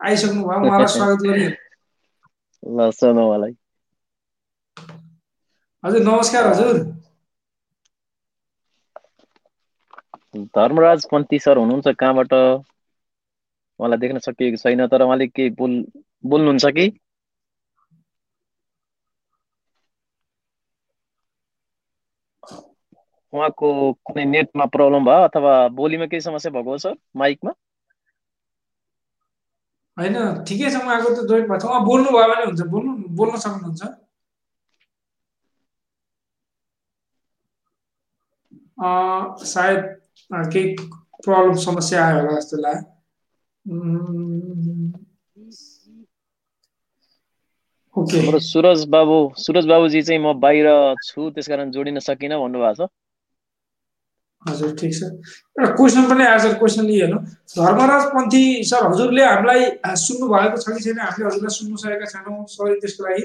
आइसक्नु भयो उहाँलाई स्वागत गरियो। हजुर नमस्कार हजुर। धर्मराज पन्थी सर हुनुहुन्छ कहाँबाट? उहाँलाई देख्न सकिएको छैन तर उहाँले केही बोल बोल्नुहुन्छ कि? उहाँको कुनै नेटमा प्रब्लम भयो अथवा बोलीमा केही समस्या भएको हो सर? माइकमा? होइन ठिकै छ उहाँको त जोइन भएको छ। उहाँ बोल्नु भयो भने हुन्छ। बोल्नु बोल्न सक्नुहुन्छ। सायद केही प्रब्लम समस्या आयो होला जस्तो लाग्यो। हाम्रो सुरज बाबु सुरज बाबुजी चाहिँ म बाहिर छु त्यसकारण जोडिन सकिनँ भन्नुभएको छ। हजुर ठिक छ। एउटा क्वेसन पनि सर क्वेसन लिएन धर्मराज पन्थी सर हजुरले हामीलाई सुन्नु भएको छ कि छैन? हामीले हजुरलाई सुन्नु सकेका छैनौँ। सरी त्यसको लागि।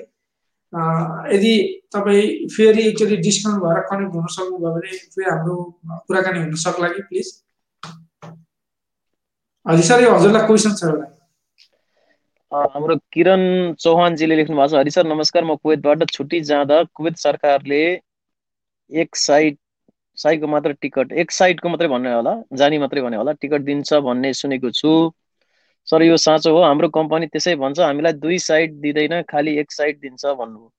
यदि तपाईँ फेरि एकचोटि डिस्काउन्ट भएर कनेक्ट हुन सक्नुभयो भने फेरि हाम्रो कुराकानी हुन सक्ला कि प्लिज? हजुर सर यो हजुरलाई क्वेसन छ एउटा। हाम्रो किरण चौहानजीले लेख्नु भएको छ। हरि सर नमस्कार। म कुवेतबाट छुट्टी जाँदा कुवेत सरकारले एक साइड साइडको मात्र टिकट एक साइडको मात्रै भन्ने होला जाने मात्रै भने होला टिकट दिन्छ भन्ने सुनेको छु। सर यो साँचो हो हाम्रो कम्पनी त्यसै भन्छ हामीलाई दुई साइड दिँदैन खालि एक साइड दिन्छ भन्नु।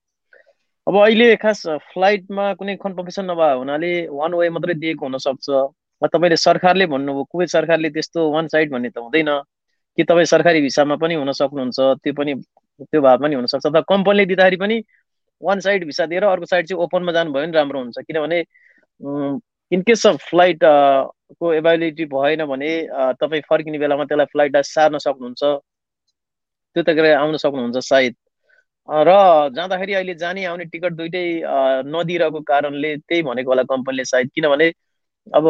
अब अहिले खास फ्लाइटमा कुनै कन्फर्मेसन नभए हुनाले वान वे मात्रै दिएको हुनसक्छ। तपाईँले सरकारले भन्नुभयो कुवेत सरकारले त्यस्तो वान साइड भन्ने त हुँदैन। कि तपाईँ सरकारी भिसामा पनि हुन सक्नुहुन्छ त्यो पनि त्यो भए पनि हुनसक्छ। अथवा कम्पनीले दिँदाखेरि पनि वान साइड भिसा दिएर अर्को साइड चाहिँ ओपनमा जानुभयो भने राम्रो हुन्छ। किनभने इन केस अफ फ्लाइट को एभाइलिटी भएन भने तपाईँ फर्किने बेलामा त्यसलाई फ्लाइटलाई सार्न सक्नुहुन्छ। त्यो त आउन सक्नुहुन्छ सायद। र जाँदाखेरि अहिले जाने आउने टिकट दुइटै नदिइरहेको कारणले त्यही भनेको होला कम्पनीले सायद। किनभने अब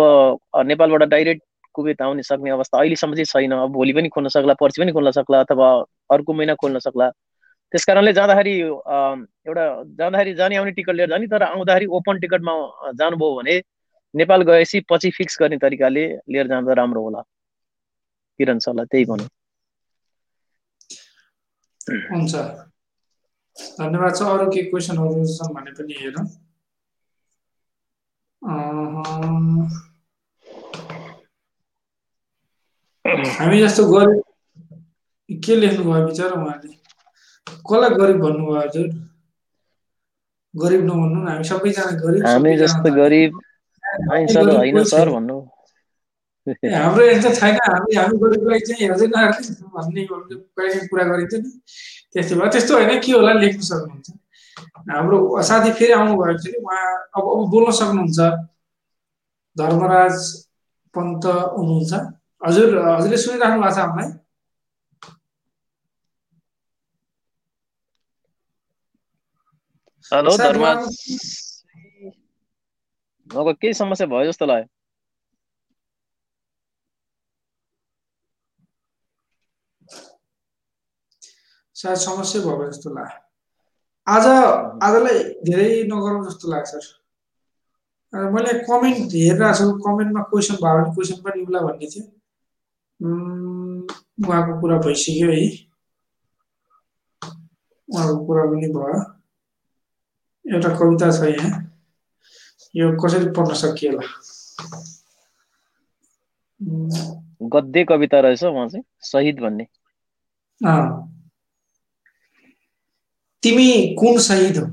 नेपालबाट डाइरेक्ट कुवेत आउने सक्ने अवस्था अहिलेसम्म चाहिँ छैन। अब भोलि पनि खोल्न सक्ला पर्सि पनि खोल्न सक्ला अथवा अर्को महिना खोल्न सक्ला। त्यस कारणले जाँदाखेरि एउटा जाँदाखेरि जाने आउने टिकट लिएर जाने तर आउँदाखेरि ओपन टिकटमा जानुभयो भने नेपाल गएपछि पछि फिक्स गर्ने तरिकाले लिएर जाँदा राम्रो होला। किरण सरलाई त्यही भनौँ। हुन्छ। धन्यवाद छ। अरू के क्वेसनहरू छन् भने पनि हेरौँ। हामी जस्तो गरिब के लेख्नुभयो बिचरा उहाँले? कसलाई गरिब भन्नुभयो हजुर? गरिब नभन्नु हामी सबैजना गरिब हामी जस्तो गरिब होइन सर भन्नु। हाम्रो यस्तो छैन हामी हामी गरिबलाई चाहिँ हेर्दैन भन्ने कहिले कुरा गरिन्छ नि। त्यस्तो भयो। त्यस्तो होइन के होला लेख्न सक्नुहुन्छ। हाम्रो साथी फेरि आउनुभएको छ कि उहाँ अब अब बोल्न सक्नुहुन्छ। धर्मराज पन्त हुनुहुन्छ। हजुर हजुरले सुनिराख्नु भएको छ हामीलाई। हेलो धर्मराज उहाँको केही समस्या भयो जस्तो लाग्यो सायद समस्या भयो जस्तो लाग्यो आज आजलाई धेरै नगरौँ जस्तो लाग्छ सर मैले कमेन्ट हेरिरहेको छु कमेन्टमा क्वेसन भयो भने क्वेसन पनि उसलाई भन्ने थियो उहाँको कुरा भइसक्यो है उहाँको कुरा पनि भयो एउटा कविता छ यहाँ यो कसरी पढ्न सकिएला गद्य कविता रहेछ उहाँ चाहिँ शहीद भन्ने तिमी कुन शहीद हो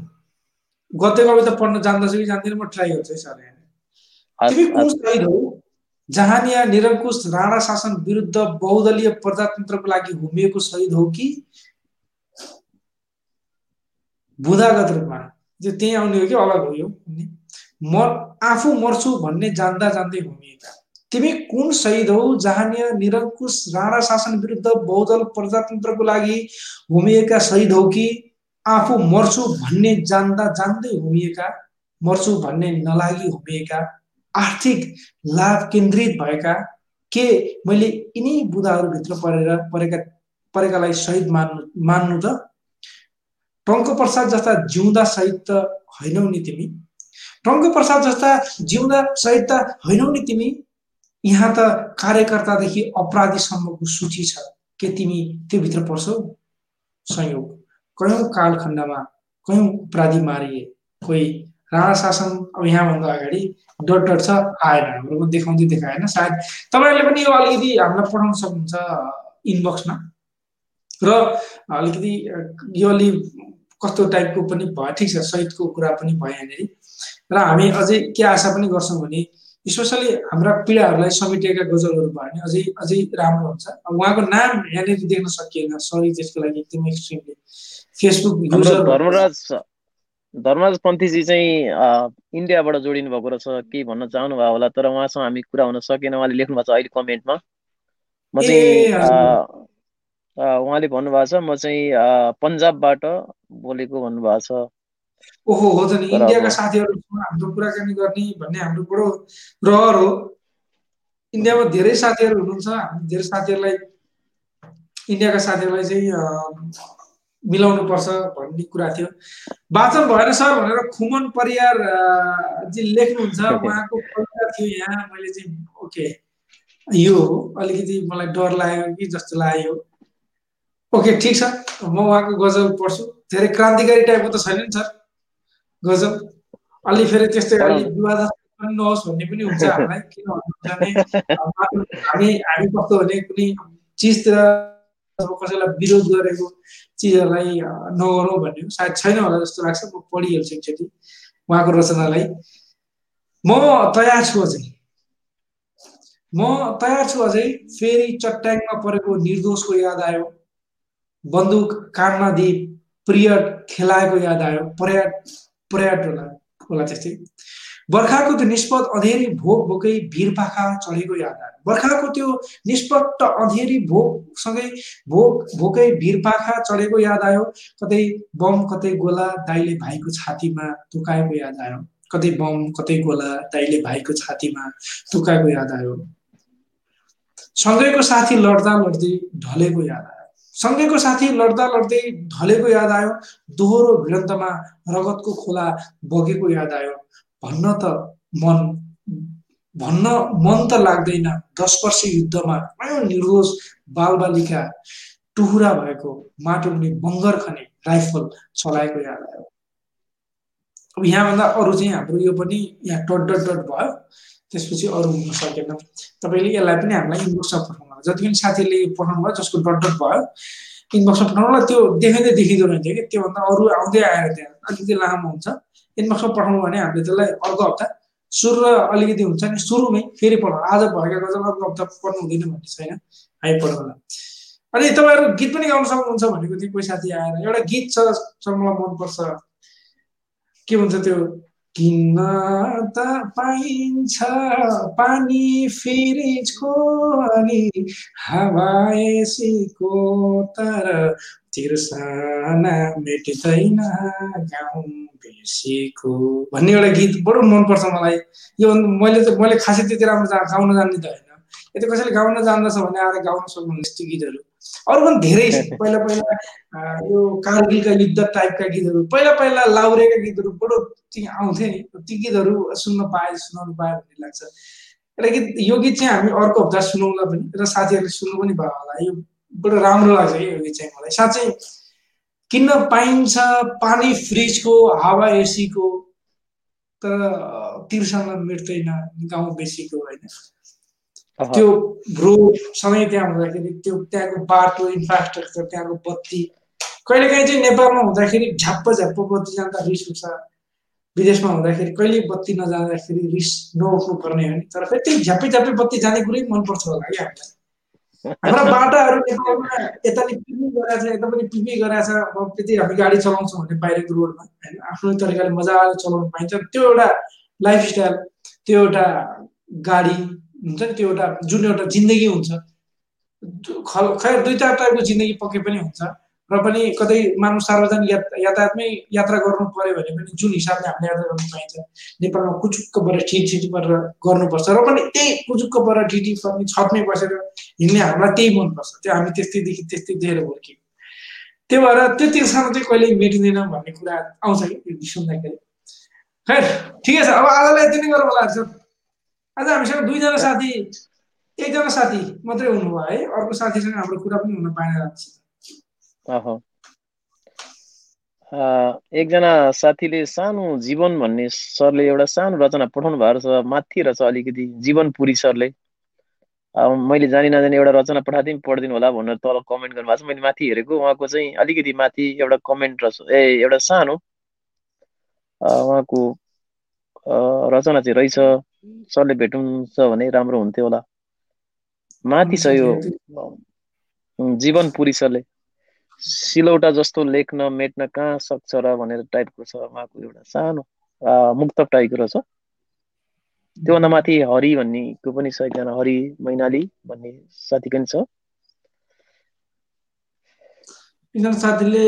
गद्य कविता पढ्न जान्दछु कि जान्दिनँ म ट्राई गर्छु है सर तिमी कुन शहीद हो जहानिया निरङ्कुश राणा शासन विरुद्ध बहुदलीय प्रजातन्त्रको लागि घुमिएको शहीद हो कि बुधागत रूपमा त्यो त्यहीँ आउने हो कि अलग हो यो म आफू मर्छु भन्ने जान्दा जान्दै होमिएका तिमी कुन शहीद हौ जहानिया निरङ्कुश राणा शासन विरुद्ध बहुदल प्रजातन्त्रको लागि होमिएका शहीद हौ कि आफू मर्छु भन्ने जान्दा जान्दै होमिएका मर्छु भन्ने नलागी होमिएका आर्थिक लाभ केन्द्रित भएका के मैले यिनै बुदाहरूभित्र परेर परेका परेकालाई सहिद मान्नु मान्नु त? टङ्क प्रसाद जस्ता जिउँदा सहित होइनौ नि तिमी? टङ्क प्रसाद जस्ता जिउँदा सहित त होइनौ नि तिमी? यहाँ त कार्यकर्तादेखि अपराधीसम्मको सूची छ। के तिमी त्योभित्र पर्छौ संयोग। कयौँ कालखण्डमा कयौँ अपराधी मारिए? कोही राणा शासन अब यहाँभन्दा अगाडि डट डट छ आएन। हाम्रोमा देखाउँदै देखाएन। सायद तपाईँहरूले पनि यो अलिकति हामीलाई पठाउन सक्नुहुन्छ इनबक्समा। र अलिकति यो अलि कस्तो टाइपको पनि भयो ठिक छ सहितको कुरा पनि भयो यहाँनिर। र हामी अझै के आशा पनि गर्छौँ भने स्पेसली हाम्रा पीडाहरूलाई समेटिएका गजलहरू भयो भने अझै अझै राम्रो हुन्छ। उहाँको नाम यहाँनिर देख्न सकिएन सरी त्यसको लागि एकदमै extremely Facebook user Dharmaraj Dharmaraj पन्थीजी चाहिँ इन्डियाबाट जोडिनु भएको रहेछ केही भन्न चाहनु भयो होला तर उहाँसँग हामी कुरा हुन सकेन। उहाँले लेख्नु भएको छ अहिले कमेन्टमा। म चाहिँ उहाँले भन्नुभएको छ म चाहिँ पन्जाबबाट बोलेको भन्नुभएको छ। ओहो हो त नि। इन्डियाका साथीहरूसँग हाम्रो कुराकानी गर्ने भन्ने हाम्रो बडो रहर हो। इन्डियामा धेरै साथीहरू हुनुहुन्छ। हामी धेरै साथीहरूलाई इन्डियाका साथीहरूलाई चाहिँ मिलाउनु पर्छ भन्ने कुरा थियो। वाचन भएन सर भनेर खुमन परियार जी लेख्नुहुन्छ। उहाँको कविता थियो यहाँ। मैले चाहिँ ओके। यो अलिकति मलाई डर लाग्यो कि जस्तो लाग्यो। ओके ठिक छ। म उहाँको गजल पढ्छु। धेरै क्रान्तिकारी टाइपको त छैन नि सर? गजल। अलि फेरि त्यस्तै अलि विवादास्पद पनि नहोस् भन्ने पनि हुन्छ हामीलाई किन हामी हामी कस्तो भने कुनै चिजतिर कसैलाई विरोध गरेको चिजहरूलाई नगरौँ भन्ने सायद छैन होला जस्तो लाग्छ म पढिहाल्छु एकचोटि उहाँको रचनालाई। म तयार छु अझै। म तयार छु अझै फेरि चट्याङमा परेको निर्दोषको याद आयो। बन्दुक कानमा दिई पिरियड खेलाएको याद आयो पर्याट पर्याट होला त्यस्तै। बर्खाको त्यो निष्पत अँधेरी भोक भोकै भिरपाखा चढेको याद आयो। बर्खाको त्यो निष्पट अँधेरी भोकसँगै भोक भोकै भिरपाखा चढेको याद आयो। कतै बम कतै गोला दाइले भाइको छातीमा तुकाएको याद आयो। कतै बम कतै गोला दाइले भाइको छातीमा तुकाएको याद आयो। सँगैको साथी लड्दा लड्दै ढलेको याद आयो। सँगैको साथी लड्दा लड्दै ढलेको याद आयो दोहोरो भिडन्तमा रगतको खोला बगेको याद आयो। भन्न त मन भन्न मन त लाग्दैन। दस वर्ष युद्धमा निर्दोष बालबालिका। टुहुरा भएको माटो मुनि बङ्गर खने राइफल चलाएको याद आयो। अब यहाँभन्दा अरू चाहिँ हाम्रो यो पनि यहाँ डट डट डट भयो। त्यसपछि अरू हुन सकेन। तपाईँले यसलाई पनि हामीलाई इनबक्समा पठाउनु जति पनि साथीहरूले पठाउनु भयो जसको डट डट भयो इनबक्समा पठाउनु त्यो देखाइँदै देखिँदो रहन्छ कि? त्योभन्दा अरू आउँदै आएर त्यहाँ अलिकति लामो हुन्छ। इनबक्समा पठाउनु भने हामीले त्यसलाई अर्को हप्ता सुरु र अलिकति हुन्छ नि सुरुमै फेरि पढाउनु आज भएका गजल अर्को हप्ता पढ्नु हुँदैन भन्ने छैन। हामी पढाउन अनि तपाईँहरू गीत पनि गाउन सक्नुहुन्छ भनेको थियो कोही साथी आएर। एउटा गीत छ मलाई मनपर्छ। के भन्छ त्यो? किन्न त पाइन्छ पानी फ्रिजको अनि हावा एसीको तर तिर्सना मेटिँदैन गाउँ बेसीको। भन्ने एउटा गीत बडो मनपर्छ मलाई। यो मैले त मैले खासै त्यति राम्रो गाउन जान्ने त होइन। यदि कसैले गाउन जान्दछ भने आएर गाउन सक्नुहुन्छ यस्तो गीतहरू। अरू पनि धेरै पहिला पहिला यो कारगिलका युद्ध टाइपका गीतहरू पहिला पहिला लाउरेका गीतहरू बडो आउँथे नि। ती गीतहरू सुन्न पाए सुनाउनु पाए भन्ने लाग्छ। एउटा गीत यो गीत चाहिँ हामी अर्को हप्ता सुनाउँला पनि र साथीहरूले सुन्नु पनि भयो होला। यो बडो राम्रो लाग्छ कि यो गीत चाहिँ मलाई। साँच्चै किन्न पाइन्छ पानी फ्रिजको हावा एसीको तर तिर्सना मेट्दैन गाउँ बेसीको होइन। त्यो रोडसँगै त्यहाँ हुँदाखेरि त्यो त्यहाँको बाटो इन्फ्रास्ट्रक्चर त्यहाँको बत्ती। कहिलेकाहीँ चाहिँ नेपालमा हुँदाखेरि झ्याप्प झ्याप्प बत्ती जाँदा रिस उठ्छ विदेशमा हुँदाखेरि कहिले बत्ती नजाँदाखेरि रिस नउठ्नु पर्ने हो नि। तर फेरि त्यही झ्याप्पै झ्याप्पै बत्ती जाने कुरै मनपर्छ होला कि हामीलाई। हाम्रा बाटाहरू नेपालमा यता नि पिपी गराएको छ यता पनि पिपी गराएको छ। अब त्यति हामी गाडी चलाउँछौँ भने बाहिरको रोडमा होइन? आफ्नो तरिकाले मजाले चलाउनु पाइन्छ। त्यो एउटा लाइफस्टाइल त्यो एउटा गाडी हुन्छ नि त्यो एउटा जुन एउटा जिन्दगी हुन्छ खै दुई चार टाइपको जिन्दगी पक्कै पनि हुन्छ। र पनि कतै मानव सार्वजनिक यातायातमै यात्रा गर्नु पऱ्यो भने पनि जुन हिसाबले हामीले यात्रा गर्नु पाइन्छ नेपालमा कुचुक्कबाट ठिक ठिक गरेर गर्नुपर्छ। र पनि त्यही कुचुक्कबाट ठिटी पर्ने छतमै बसेर हिँड्ने हामीलाई त्यही मनपर्छ। त्यो हामी त्यस्तैदेखि त्यस्तै दिएर हुर्क्यौँ। त्यो भएर त्यो तिर्सानो चाहिँ कहिल्यै मेटिँदैन भन्ने कुरा आउँछ कि यो सुन्दाखेरि। खै ठिकै छ। अब आजलाई यति नै गरौँ होला आज हामीसँग दुईजना साथी एकजना साथी मात्रै हुनुभयो है? अर्को साथीसँग हाम्रो कुरा पनि हुन पाएन एकजना साथीले सानो जीवन भन्ने सरले एउटा सानो रचना पठाउनु भएको छ माथि रहेछ अलिकति जीवनपुरी सरले। अब मैले जानी नजाने एउटा रचना पठाइदिउँ पढिदिनु होला भनेर तल कमेन्ट गर्नुभएको छ। मैले माथि हेरेको उहाँको चाहिँ अलिकति माथि एउटा कमेन्ट रहेछ ए एउटा सानो। उहाँको रचना चाहिँ रहेछ। सरले भेट्नुहुन्छ भने राम्रो हुन्थ्यो होला। माथि छ यो जीवनपुरी सरले। सिलौटा जस्तो लेख्न मेट्न कहाँ सक्छ र भनेर टाइपको छ उहाँको एउटा सानो मुक्त टाइपको रहेछ। त्योभन्दा माथि हरि भन्नेको पनि छ एकजना हरि मैनाली भन्ने साथी पनि छ। साथीले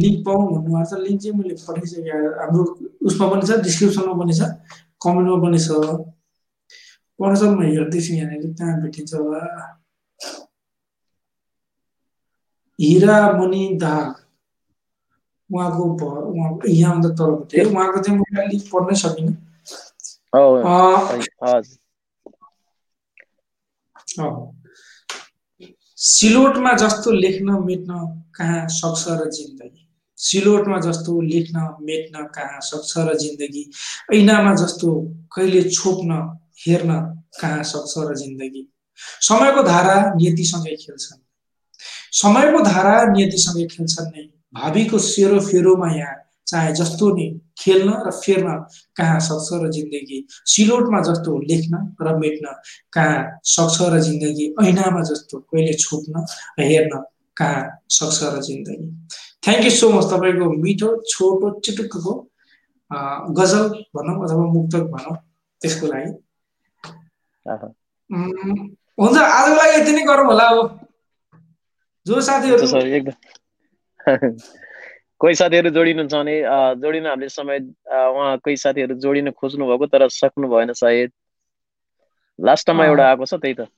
लिङ्क पाउँ भन्नुभएको छ। लिङ्क चाहिँ मैले पठाइसकेँ। हाम्रो उसमा पनि छ डिस्क्रिप्सनमा पनि छ। कमेन्टमा पनि छ। पढ्छ म हेर्दैछु यहाँनिर कहाँ भेटिन्छ होला। हिरामणि दाहाल उहाँको उहाँ यहाँभन्दा तलपट्टि उहाँको चाहिँ मैले अलिक पढ्नै सकिनँ। सिलोटमा जस्तो लेख्न मेट्न कहाँ सक्छ र जिन्दगी? सिलोटमा जस्तो लेख्न मेट्न कहाँ सक्छ र जिन्दगी? ऐनामा जस्तो कहिले छोप्न हेर्न कहाँ सक्छ र जिन्दगी? समयको धारा नियतिसँगै खेल्छन्। समयको धारा नियतिसँगै खेल्छन् नै। भावीको सेरो फेरोमा यहाँ चाहे जस्तो नि खेल्न र फेर्न कहाँ सक्छ र जिन्दगी? सिलोटमा जस्तो लेख्न र मेट्न कहाँ सक्छ र जिन्दगी? ऐनामा जस्तो कहिले छोप्न र हेर्न कहाँ सक्छ र जिन्दगी? थ्याङ्क यू सो मच तपाईँको मिठो छोटो चिटुक्कको गजल भनौँ अथवा मुक्तक भनौँ त्यसको लागि। हुन्छ आजको लागि यति नै गरौँ होला अब। जो साथीहरू कोही साथीहरू जोडिनुहुन्छ भने जोडिन हामीले समय उहाँ कोही साथीहरू जोडिन खोज्नु भएको तर सक्नु भएन सायद। लास्ट टाइममा एउटा आएको छ त्यही त।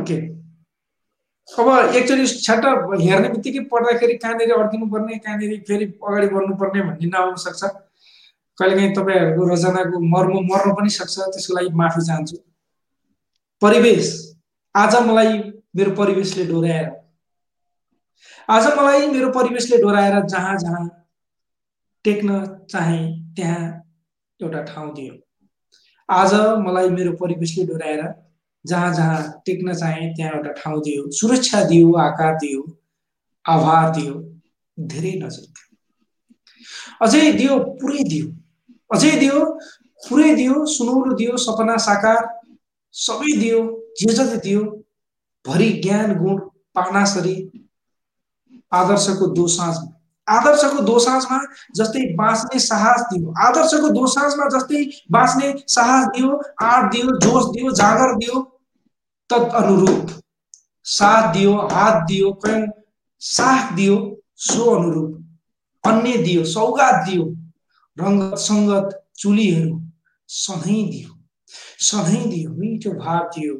ओके अब एकचोटि छ्याट हेर्ने बित्तिकै पढ्दाखेरि कहाँनिर अड्किनु पर्ने कहाँनिर फेरि अगाडि बढ्नुपर्ने भन्ने नआउन सक्छ। कहिलेकाहीँ तपाईँहरूको रचनाको मर्म मर्न पनि सक्छ त्यसको लागि माफी चाहन्छु। परिवेश। आज मलाई मेरो परिवेशले डोराएर। आज मलाई मेरो परिवेशले डोराएर जहाँ जहाँ टेक्न चाहे त्यहाँ एउटा ठाउँ दियो। आज मलाई मेरो परिवेशले डोराएर जहाँ जहाँ टेक्न चाहे त्यहाँ एउटा ठाउँ दियो सुरक्षा दियो आकार दियो आभार दियो धेरै नजिक अझै दियो पुरै दियो। अझै दियो पुरै दियो सुनौलो दियो सपना साकार सबै दियो जे जति दियो भरि ज्ञान गुण पानासरी आदर्शको दोसाँझमा। आदर्शको दोसाँझमा जस्तै बाँच्ने साहस दियो। आदर्शको दोसाँझमा जस्तै बाँच्ने साहस दियो आँट दियो जोस दियो जागर दियो तत् अनुरूप साथ दियो हात दियो कयौँ साथ दियो सो अनुरूप अन्य दियो सौगात दियो रङ्गत सङ्गत चुलीहरू सधैँ दियो सधैँ दियो मिठो भाव दियो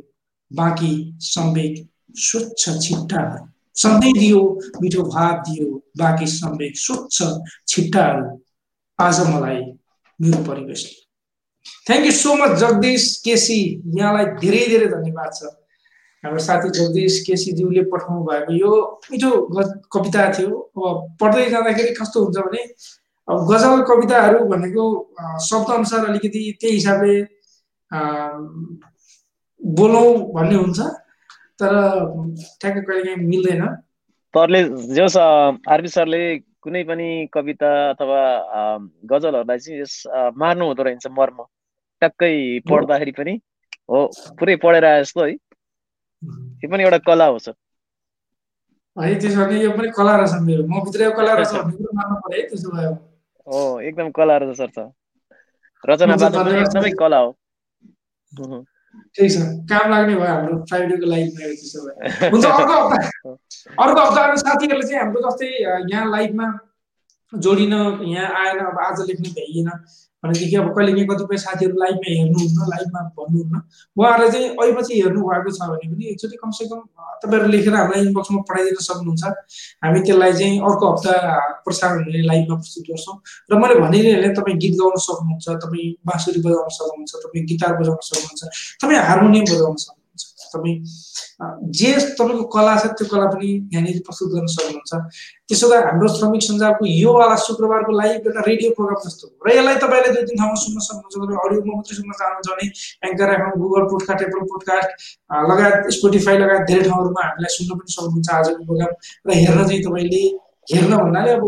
बाँकी सम्वेक स्वच्छ छिट्टाहरू सधैँ दियो मिठो भाव दियो बाँकी सम्वेक स्वच्छ छिट्टाहरू आज मलाई मेरो परिवेशले thank you so much Jagdish KC यहाँलाई धेरै धेरै धन्यवाद छ हाम्रो साथी जगदीश केसीज्यूले पठाउनु भएको यो मिठो कविता थियो अब पढ्दै जाँदाखेरि कस्तो हुन्छ भने अब गजल कविताहरू भनेको शब्द अनुसार अलिकति त्यही हिसाबले बोलौँ भन्ने हुन्छ तर ठ्याक्कै कहिले काहीँ मिल्दैन सरले जस आरबी सरले कुनै पनि कविता अथवा गजलहरूलाई चाहिँ यस मार्नु हुँदो रहेछ मर्म टक्कै पढ्दाखेरि पनि हो पुरै पढेर आए जस्तो है त्यो पनि एउटा कला हो सर। है त्यसो भने यो पनि कला रहेछ मेरो। म भित्र कला रहेछ भन्ने कुरो मान्नु पर्यो है त्यसो भयो हो एकदम कला रहेछ सर छ रचना एकदमै कला हो। ठिक छ। काम लाग्ने भयो हाम्रो फ्राइडेको लाइभमा त्यसो भए। हुन्छ अर्को हप्ता अर्को हप्ता साथीहरूले चाहिँ हाम्रो जस्तै यहाँ लाइभमा जोडिन यहाँ आएन अब आज लेख्ने भ्याइएन। भनेदेखि अब कहिले काहीँ कतिपय साथीहरू लाइभमा हेर्नुहुन्न लाइभमा भन्नुहुन्न उहाँहरूले चाहिँ अहिलेपछि हेर्नु भएको छ भने पनि एकचोटि कमसेकम तपाईँहरू लेखेर हामीलाई इनबक्समा पठाइदिन सक्नुहुन्छ। हामी त्यसलाई चाहिँ अर्को हप्ता प्रसारण हुने लाइभमा प्रस्तुत गर्छौँ। र मैले भनिरहेँ तपाईँ गीत गाउन सक्नुहुन्छ तपाईँ बाँसुरी बजाउन सक्नुहुन्छ तपाईँ गिटार बजाउन सक्नुहुन्छ तपाईँ हार्मोनियम बजाउन सक्नुहुन्छ। तपाईँ जे तपाईँको कला छ त्यो कला पनि यहाँनिर प्रस्तुत गर्न सक्नुहुन्छ। त्यसो भए हाम्रो श्रमिक सञ्जालको योवाला शुक्रबारको लाइभ एउटा रेडियो प्रोग्राम जस्तो हो। र यसलाई तपाईँले दुई तिन ठाउँमा सुन्न सक्नुहुन्छ तपाईँ अडियोमा मात्रै सुन्न चाहनुहुन्छ भने Anchor FM Google podcast Apple podcast लगायत स्पोटिफाई लगायत धेरै ठाउँहरूमा हामीलाई सुन्न पनि सक्नुहुन्छ आजको प्रोग्राम। र हेर्न चाहिँ तपाईँले हेर्न भन्नाले अब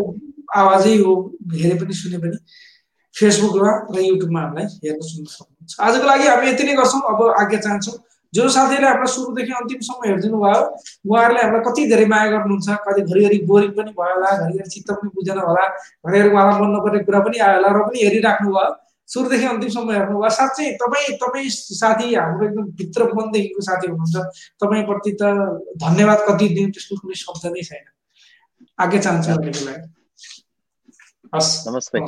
आवाजै हो हेरे पनि सुने पनि। फेसबुकमा र युट्युबमा हामीलाई हेर्न सुन्न सक्नुहुन्छ। आजको लागि हामी यति नै गर्छौँ। अब आज्ञा चाहन्छौँ जो साथीहरूले हामीलाई सुरुदेखि अन्तिमसम्म हेरिदिनु भयो उहाँहरूले हामीलाई कति धेरै माया गर्नुहुन्छ कति घरिघरि बोरिङ पनि भयो होला घरिघरि चित्त पनि बुझेन होला घरिघरि उहाँलाई मन नपर्ने कुरा पनि आयो होला र पनि हेरिराख्नु भयो। सुरुदेखि अन्तिमसम्म हेर्नु भयो साँच्चै तपाईँ तपाईँ साथी हाम्रो एकदम भित्र मनदेखिको साथी हुनुहुन्छ तपाईँप्रति त धन्यवाद कति दिनु त्यसको कुनै शब्द नै छैन। आगे चाहन्छु हस्। नमस्ते।